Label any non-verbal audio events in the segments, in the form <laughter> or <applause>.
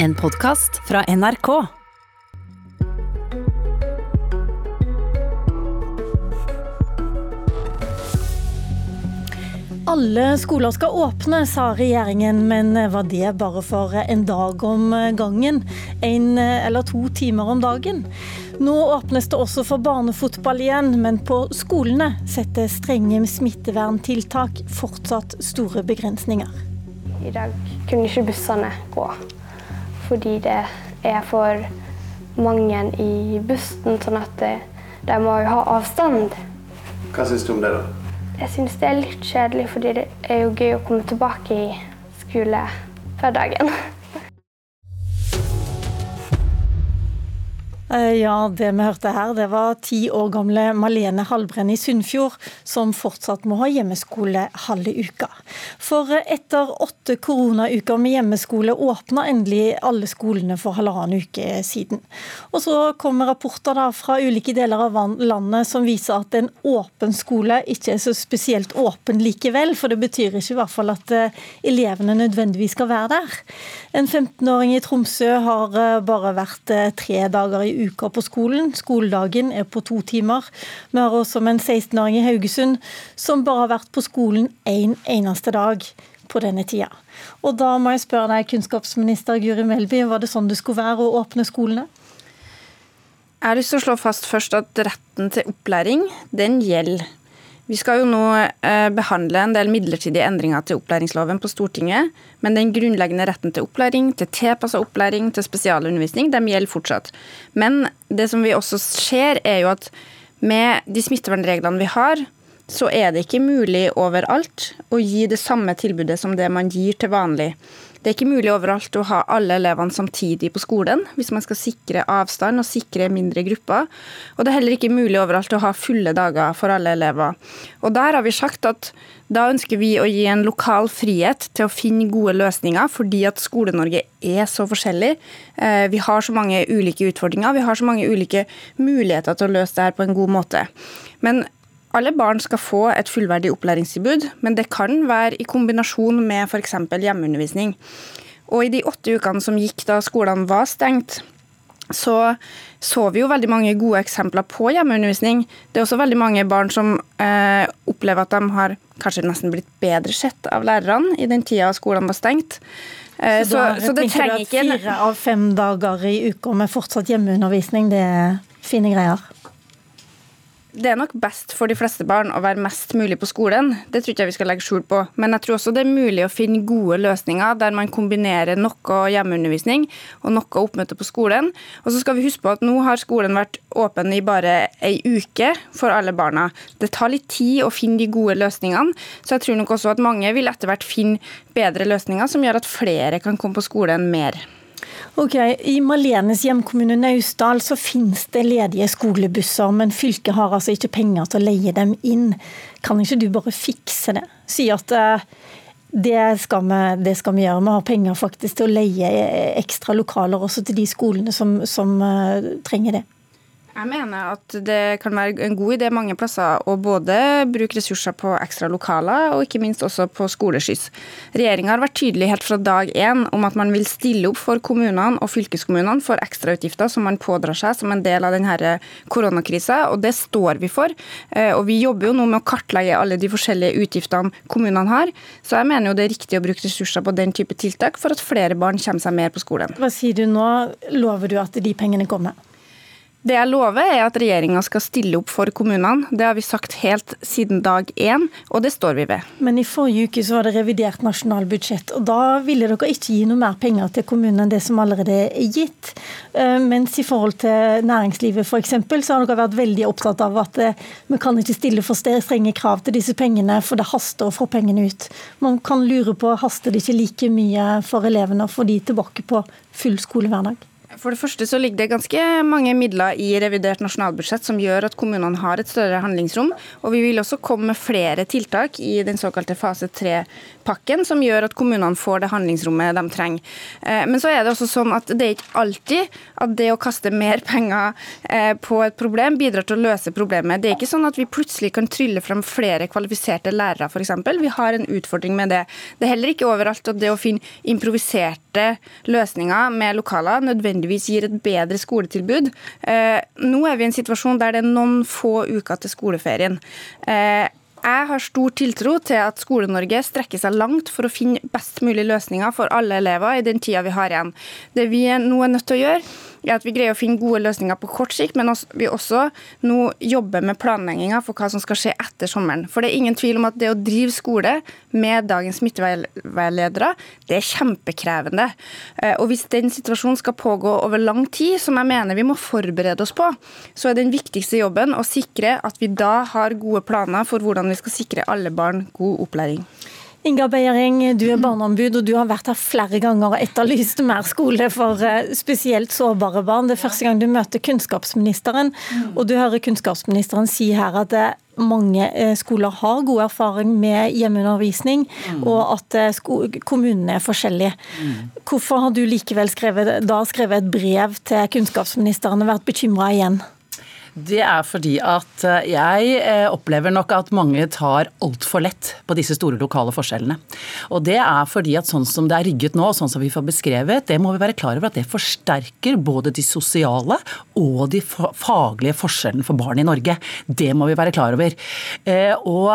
En podkast fra NRK. Alle skoler skal åpne, sa regjeringen, men var det bare for en dag om gangen? En eller to timer om dagen? Nå åpnes det også for barnefotball igjen, men på skolene setter strenge smitteverntiltak fortsatt store begrensninger. I dag kunne ikke bussene gå fordi det er for mange i bussen, sånn at de må jo ha avstand. Hva syns du om det, da? Jeg syns det er litt kjedelig, fordi det er jo gøy å komme tilbake i skolehverdagen. Ja, det vi hørte her, det var ti år gamle Malene Halbrenn i Sunnfjord, som fortsatt må ha hjemmeskole halve uka. For etter åtte koronauker med hjemmeskole åpna endelig alle skolene for halvannen uke siden. Og så kommer rapporter da fra ulike deler av landet som viser at en åpen skole ikke er så spesielt åpen likevel, for det betyr ikke i hvert fall at eh, elevene nødvendigvis skal være der. En 15-åring i Tromsø har eh, bare vært tre dager i uka på skolen. Skoledagen er på to timer. Vi har også en 16-åring i Haugesund som bare har vært på skolen én en eneste dag på denne tida. Og da må jeg spørre deg, kunnskapsminister Guri Melby, var det sånn det skulle være å åpne skolene? Jeg har lyst til å slå fast først at retten til opplæring, den gjelder. Vi skal jo nå eh, behandle en del midlertidige endringer til opplæringsloven på Stortinget, men den grunnleggende retten til opplæring, til tilpassa opplæring, til spesialundervisning, de gjelder fortsatt. Men det som vi også ser, er jo at med de smittevernreglene vi har, så er det ikke mulig overalt å gi det samme tilbudet som det man gir til vanlig. Det er ikke mulig overalt å ha alle elevene samtidig på skolen, hvis man skal sikre avstand og sikre mindre grupper. Og det er heller ikke mulig overalt å ha fulle dager for alle elever. Og der har vi sagt at da ønsker vi å gi en lokal frihet til å finne gode løsninger, fordi at Skole-Norge er så forskjellig. Eh, vi har så mange ulike utfordringer, vi har så mange ulike muligheter til å løse det her på en god måte. Men alle barn skal få et fullverdig opplæringstilbud, men det kan være i kombinasjon med f.eks. hjemmeundervisning. Og I de åtte ukene som gikk da skolene var stengt, så så vi jo veldig mange gode eksempler på hjemmeundervisning. Det er også veldig mange barn som eh, opplever at de har kanskje nesten blitt bedre sett av lærerne i den tida skolene var stengt. Eh, så, så, så det trenger ikke Fire av fem dager i uka med fortsatt hjemmeundervisning, det er fine greier? Det er nok best for de fleste barn å være mest mulig på skolen. Det tror ikke jeg vi skal legge skjul på. Men jeg tror også det er mulig å finne gode løsninger der man kombinerer noe hjemmeundervisning og noe oppmøte på skolen. Og så skal vi huske på at nå har skolen vært åpen i bare ei uke for alle barna. Det tar litt tid å finne de gode løsningene, så jeg tror nok også at mange vil etter hvert finne bedre løsninger som gjør at flere kan komme på skolen mer. Ok, I Malenes hjemkommune Naustdal så finnes det ledige skolebusser, men fylket har altså ikke penger til å leie dem inn. Kan ikke du bare fikse det? Si at uh, det, skal vi, det skal vi gjøre. Vi har penger faktisk til å leie ekstra lokaler også til de skolene som, som uh, trenger det. Jeg mener at det kan være en god idé mange plasser å både bruke ressurser på ekstra lokaler og ikke minst også på skoleskyss. Regjeringa har vært tydelig helt fra dag én om at man vil stille opp for kommunene og fylkeskommunene for ekstrautgifter som man pådrar seg som en del av denne koronakrisa, og det står vi for. Eh, og vi jobber jo nå med å kartlegge alle de forskjellige utgiftene kommunene har, så jeg mener jo det er riktig å bruke ressurser på den type tiltak for at flere barn kommer seg mer på skolen. Hva sier du nå? Lover du at de pengene kommer? Det jeg lover, er at regjeringa skal stille opp for kommunene. Det har vi sagt helt siden dag én, og det står vi ved. Men i forrige uke så var det revidert nasjonalbudsjett, og da ville dere ikke gi noe mer penger til kommunene enn det som allerede er gitt. Eh, mens i forhold til næringslivet f.eks., så har dere vært veldig opptatt av at eh, vi kan ikke stille for strenge krav til disse pengene, for det haster å få pengene ut. Man kan lure på, haster det ikke like mye for elevene å få de tilbake på full skolehverdag? For det første så ligger det ganske mange midler i revidert nasjonalbudsjett som gjør at kommunene har et større handlingsrom. Og vi vil også komme med flere tiltak i den såkalte fase 3-pakken som gjør at kommunene får det handlingsrommet de trenger. Eh, men så er det også sånn at det er ikke alltid at det å kaste mer penger eh, på et problem bidrar til å løse problemet. Det er ikke sånn at vi plutselig kan trylle frem flere kvalifiserte lærere, f.eks. Vi har en utfordring med det. Det er heller ikke overalt at det å finne improviserte løsninger med lokaler nødvendigvis gir et bedre skoletilbud. Eh, nå er vi i en situasjon der det er noen få uker til skoleferien. Eh, jeg har stor tiltro til at Skole-Norge strekker seg langt for å finne best mulig løsninger for alle elever i den tida vi har igjen. Det vi nå er nødt til å gjøre, er at vi greier å finne gode løsninger på kort sikt, men også, vi også nå jobber med planlegginga for hva som skal skje etter sommeren. For det er ingen tvil om at det å drive skole med dagens smitteveiledere, det er kjempekrevende. Eh, og hvis den situasjonen skal pågå over lang tid, som jeg mener vi må forberede oss på, så er den viktigste jobben å sikre at vi da har gode planer for hvordan vi skal sikre alle barn god opplæring. Inga Beiering, du er barneombud og du har vært her flere ganger og etterlyst mer skole for eh, spesielt sårbare barn. Det er første gang du møter kunnskapsministeren, og du hører kunnskapsministeren si her at eh, mange eh, skoler har god erfaring med hjemmeundervisning, og at kommunene er forskjellige. Hvorfor har du likevel skrevet, da skrevet et brev til kunnskapsministeren og vært bekymra igjen? Det er fordi at eh, jeg eh, opplever nok at mange tar altfor lett på disse store lokale forskjellene. Og det er fordi at sånn som det er rigget nå, sånn som vi får beskrevet, det må vi være klar over at det forsterker både de sosiale og de faglige forskjellene for barn i Norge. Det må vi være klar over. Eh, og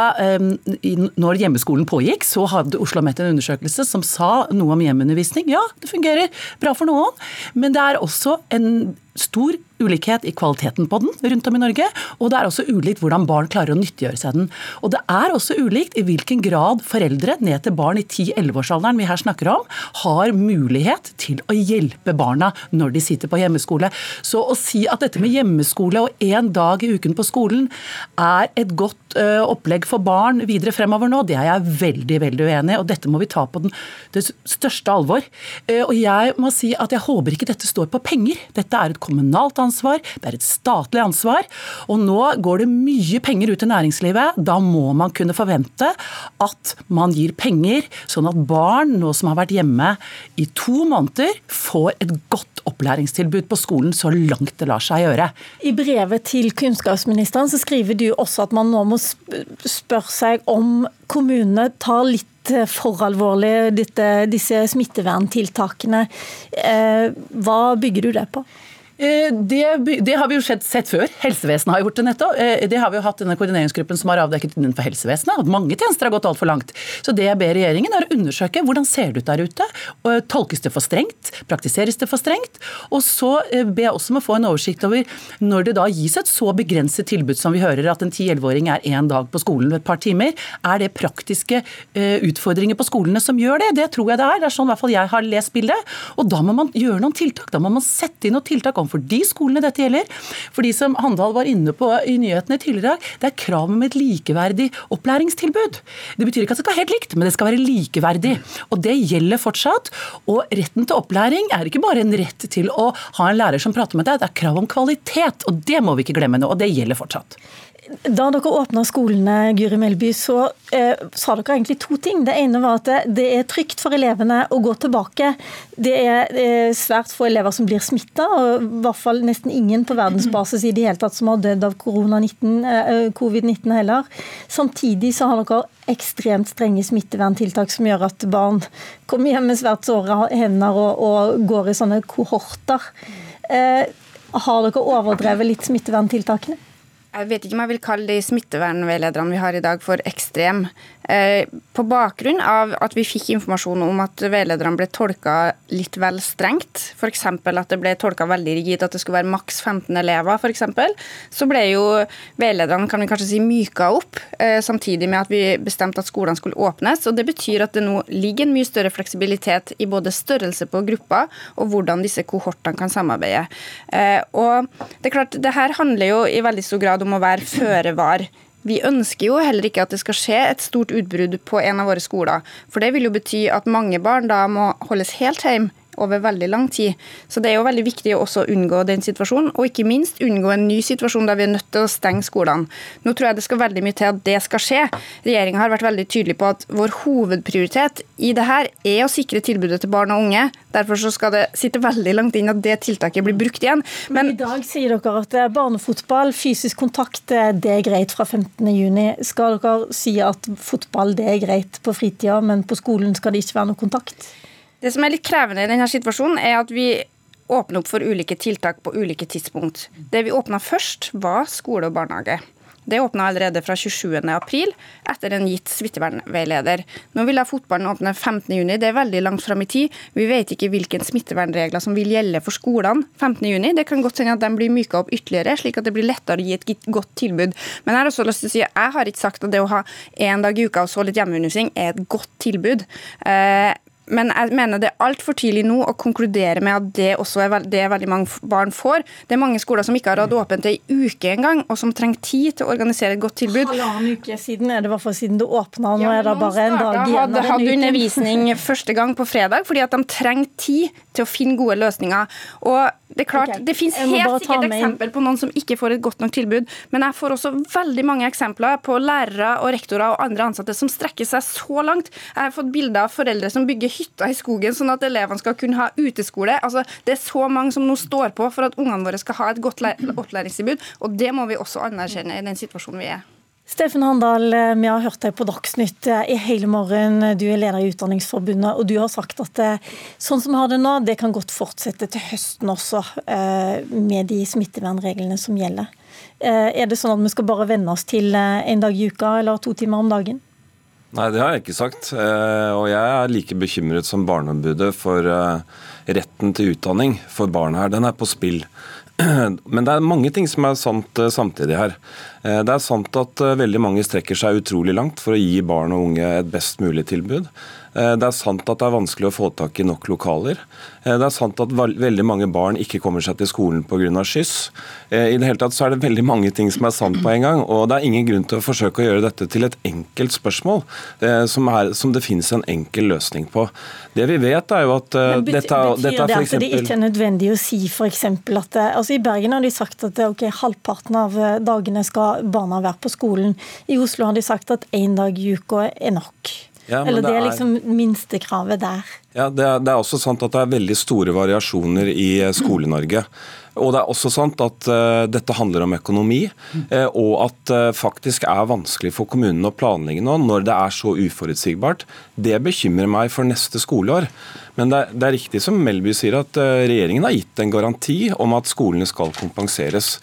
når hjemmeskolen pågikk, så hadde Oslo Met en undersøkelse som sa noe om hjemmeundervisning. Ja, det fungerer bra for noen, men det er også en stor ulikhet i kvaliteten på den rundt om i Norge, og det er også ulikt hvordan barn klarer å nyttiggjøre seg den. Og det er også ulikt i hvilken grad foreldre ned til barn i 10-11-årsalderen vi her snakker om, har mulighet til å hjelpe barna når de sitter på hjemmeskole. Så å si at dette med hjemmeskole og én dag i uken på skolen er et godt uh, opplegg for barn videre fremover nå, det er jeg veldig, veldig uenig i, og dette må vi ta på den, det største alvor. Uh, og jeg må si at jeg håper ikke dette står på penger. Dette er et kommunalt ansvar, det er et statlig ansvar. Og nå går det mye penger ut til næringslivet. Da må man kunne forvente at man gir penger, sånn at barn nå som har vært hjemme i to måneder, får et godt opplæringstilbud på skolen så langt det lar seg gjøre. I brevet til kunnskapsministeren så skriver du også at man nå må spørre seg om kommunene tar litt for alvorlig disse smitteverntiltakene. Eh, hva bygger du det på? Eh, det, det, har vi jo sett, sett før. Helsevesenet har gjort det nettopp. Eh, det har vi jo hatt denne koordineringsgruppen som har avdekket innenfor helsevesenet. At mange tjenester har gått altfor langt. Så det jeg ber regjeringen er å undersøke hvordan ser det ut der ute. Tolkes det for strengt? Praktiseres det for strengt? Og så eh, ber jeg også om å få en oversikt over når det da gis et så begrenset tilbud som vi hører at en 10-11-åring er én dag på skolen et par timer. Er det praktiske utfordringer på skolene som gjør det? Det tror jeg det er. Det er sånn i hvert fall jeg har lest bildet. Og da må man gjøre noen tiltak. Da må man sette inn noen tiltak overfor de skolene dette gjelder. For de som Handal var inne på i nyhetene tidligere, det er krav om et likeverdig opplæringstilbud. Det betyr ikke at det skal være helt likt, men det skal være likeverdig. Og det gjelder fortsatt. Og retten til opplæring er ikke bare en rett til å ha en lærer som prater med deg, det er krav om kvalitet. Og det må vi ikke glemme nå, og det gjelder fortsatt. Da dere åpna skolene, Guri Melby, så eh, sa dere egentlig to ting. Det ene var at det, er trygt for elevene å gå tilbake. Det er eh, svært få elever som blir smitta, og i hvert fall nesten ingen på verdensbasis i det hele tatt som har dødd av eh, covid-19 heller. Samtidig så har dere ekstremt strenge smitteverntiltak som gjør at barn kommer hjem med svært såre hender og, og går i sånne kohorter. Eh, har dere overdrevet litt smitteverntiltakene? Jeg vet ikke om jeg vil kalle de smittevernveilederne vi har i dag for ekstrem. Eh, på bakgrunn av at vi fikk informasjon om at veilederne ble tolka litt vel strengt, f.eks. at det ble tolka veldig rigid at det skulle være maks 15 elever, f.eks., så ble jo veilederne kan vi kanskje si, myka opp, eh, samtidig med at vi bestemte at skolene skulle åpnes. og Det betyr at det nå ligger en mye større fleksibilitet i både størrelse på grupper og hvordan disse kohortene kan samarbeide. Eh, og det er klart, det her handler jo i veldig stor grad om å være føre var. Vi ønsker jo heller ikke at det skal skje et stort utbrudd på en av våre skoler. For det vil jo bety at mange barn da må holdes helt hjemme over veldig lang tid. Så det er jo veldig viktig å også unngå den situasjonen, og ikke minst unngå en ny situasjon der vi er nødt til å stenge skolene. Nå tror jeg det skal veldig mye til at det skal skje. Regjeringa har vært veldig tydelig på at vår hovedprioritet i det her er å sikre tilbudet til barn og unge. Derfor så skal det sitte veldig langt inn at det tiltaket blir brukt igjen. Men, Men i dag sier dere at barnefotball, fysisk kontakt, det er greit fra 15.6. Skal dere si at fotball det er greit på fritida, men på skolen skal det ikke være noe kontakt? Det som er litt krevende i denne situasjonen, er at vi åpner opp for ulike tiltak på ulike tidspunkt. Det vi åpna først, var skole og barnehage. Det åpna allerede fra 27.4 etter en gitt smittevernveileder. Nå vil da fotballen åpne 15.6. Det er veldig langt fram i tid. Vi vet ikke hvilke smittevernregler som vil gjelde for skolene 15.6. Det kan godt hende at de blir myka opp ytterligere, slik at det blir lettere å gi et godt tilbud. Men jeg har også lyst til å si, at jeg har ikke sagt at det å ha én dag i uka og så litt hjemmeundervisning er et godt tilbud. Eh, men jeg mener det er altfor tidlig nå å konkludere med at det også er det veldig mange barn får. Det er mange skoler som ikke har hatt åpent ei uke engang, og som trenger tid til å organisere et godt tilbud. Halvannen uke siden er det i hvert fall siden det åpna. Nå ja, er det bare en dag igjen. Hadde, hadde undervisning <laughs> første gang på fredag fordi at de trenger tid til å finne gode løsninger. Og det er klart, okay. det finnes helt sikkert eksempel på noen som ikke får et godt nok tilbud, men jeg får også veldig mange eksempler på lærere og rektorer og andre ansatte som strekker seg så langt. Jeg har fått bilder av foreldre som bygger hytter i skogen sånn at elevene skal kunne ha uteskole. Altså, det er så mange som nå står på for at ungene våre skal ha et godt opplæringstilbud, og det må vi også anerkjenne i den situasjonen vi er. Steffen Handal, eh, vi har hørt deg på Dagsnytt eh, i hele morgen. Du er leder i Utdanningsforbundet, og du har sagt at eh, sånn som vi har det nå, det kan godt fortsette til høsten også, med de smittevernreglene som gjelder. Er det sånn at vi skal bare venne oss til en dag i uka eller to timer om dagen? Nei, det har jeg ikke sagt. Og jeg er like bekymret som Barneombudet for retten til utdanning for barn her. Den er på spill. <clears throat> Men det er mange ting som er sant samtidig her. Eh, det er sant at eh, veldig mange strekker seg utrolig langt for å gi barn og unge et best mulig tilbud. Eh, det er sant at det er vanskelig å få tak i nok lokaler. Det er sant at veldig mange barn ikke kommer seg til skolen pga. skyss. I det hele tatt så er det veldig mange ting som er sant på en gang. Og det er ingen grunn til å forsøke å gjøre dette til et enkelt spørsmål som, er, som det finnes en enkel løsning på. Det vi vet er jo at Men betyr, dette, betyr dette det at det ikke er nødvendig å si f.eks. at altså I Bergen har de sagt at okay, halvparten av dagene skal barna være på skolen. I Oslo har de sagt at én dag i uka er nok. Ja, Eller det, det er liksom minstekravet der. Ja, det er, det er, også sant at det er veldig store variasjoner i eh, Skole-Norge. Og det er også sant at uh, dette handler om økonomi, uh, og at det uh, faktisk er vanskelig for kommunene å planlegge nå når det er så uforutsigbart. Det bekymrer meg for neste skoleår. Men det er, det er, riktig som Melby sier, at uh, regjeringen har gitt en garanti om at skolene skal kompenseres.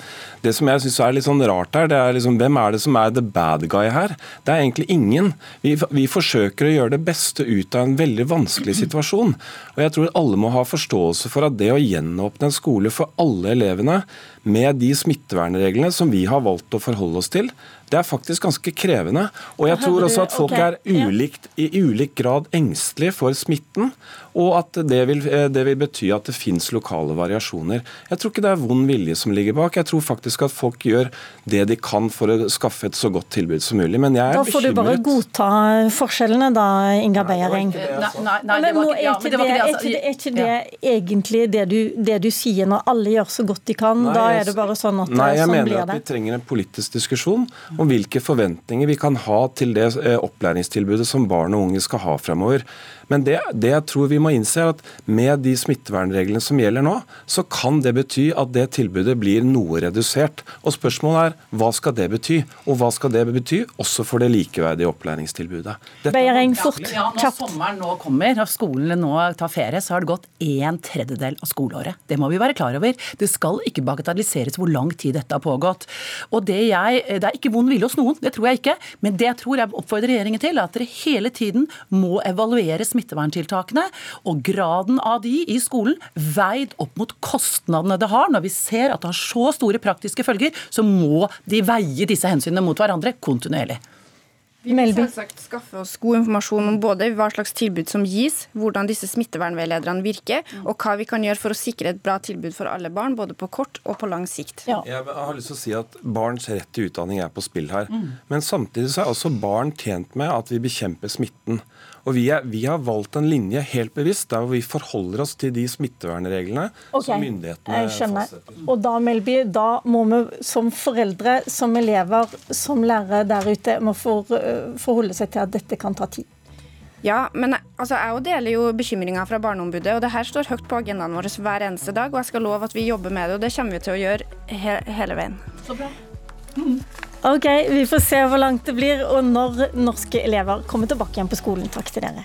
Det som jeg syns er litt sånn rart her, det er liksom hvem er det som er the bad guy her? Det er egentlig ingen. Vi, vi forsøker å gjøre det beste ut av en veldig vanskelig situasjon. Og jeg tror alle må ha forståelse for at det å gjenåpne en skole for alle elevene med de smittevernreglene som vi har valgt å forholde oss til, det er faktisk ganske krevende. Og jeg tror også at folk er ulikt, i ulik grad engstelige for smitten. Og at det vil, eh, det vil bety at det finnes lokale variasjoner. Jeg tror ikke det er vond vilje som ligger bak. Jeg tror faktisk at folk gjør det de kan for å skaffe et så godt tilbud som mulig. Men jeg er bekymret. Da får du bare godta forskjellene da, Inga Beiering. Er ikke det egentlig det du, det du sier når alle gjør så godt de kan? Nei, da er det bare sånn at nei, sånn blir det? Nei, jeg mener at vi trenger en politisk diskusjon om hvilke forventninger vi kan ha til det eh, opplæringstilbudet som barn og unge skal ha fremover. Men det, det, jeg tror vi må innse, er at med de smittevernreglene som gjelder nå, så kan det bety at det tilbudet blir noe redusert. Og spørsmålet er hva skal det bety? Og hva skal det bety også for det likeverdige opplæringstilbudet? Beiering, fort, ja, når sommeren nå kommer og skolene nå tar ferie, så har det gått en tredjedel av skoleåret. Det må vi være klar over. Det skal ikke bagatelliseres hvor lang tid dette har pågått. Og det, jeg, det er ikke vond vilje hos noen, det tror jeg ikke. Men det jeg tror jeg oppfordrer regjeringen til, er at dere hele tiden må evaluere smitteverntiltakene og graden av de i skolen veid opp mot kostnadene det har. Når vi ser at det har så store praktiske følger, så må de veie disse hensynene mot hverandre kontinuerlig. Vi vil selvsagt skaffe oss god informasjon om både hva slags tilbud som gis, hvordan disse smittevernveilederne virker, og hva vi kan gjøre for å sikre et bra tilbud for alle barn, både på kort og på lang sikt. Ja. Jeg har lyst til å si at Barns rett til utdanning er på spill her. Mm. Men samtidig så er også barn tjent med at vi bekjemper smitten. Og vi, er, vi, har valgt en linje helt bevisst der vi forholder oss til de smittevernreglene okay. som myndighetene fastsetter. Og da, Melby, da må vi som foreldre, som elever, som lærere der ute, må for, forholde seg til at dette kan ta tid. Ja, men altså, jeg deler jo bekymringa fra Barneombudet, og det her står høyt på agendaen vår hver eneste dag. Og jeg skal love at vi jobber med det, og det kommer vi til å gjøre he hele veien. Så bra. Mm. Ok, vi får se hvor langt det blir, og når norske elever kommer tilbake igjen på skolen. Takk til dere.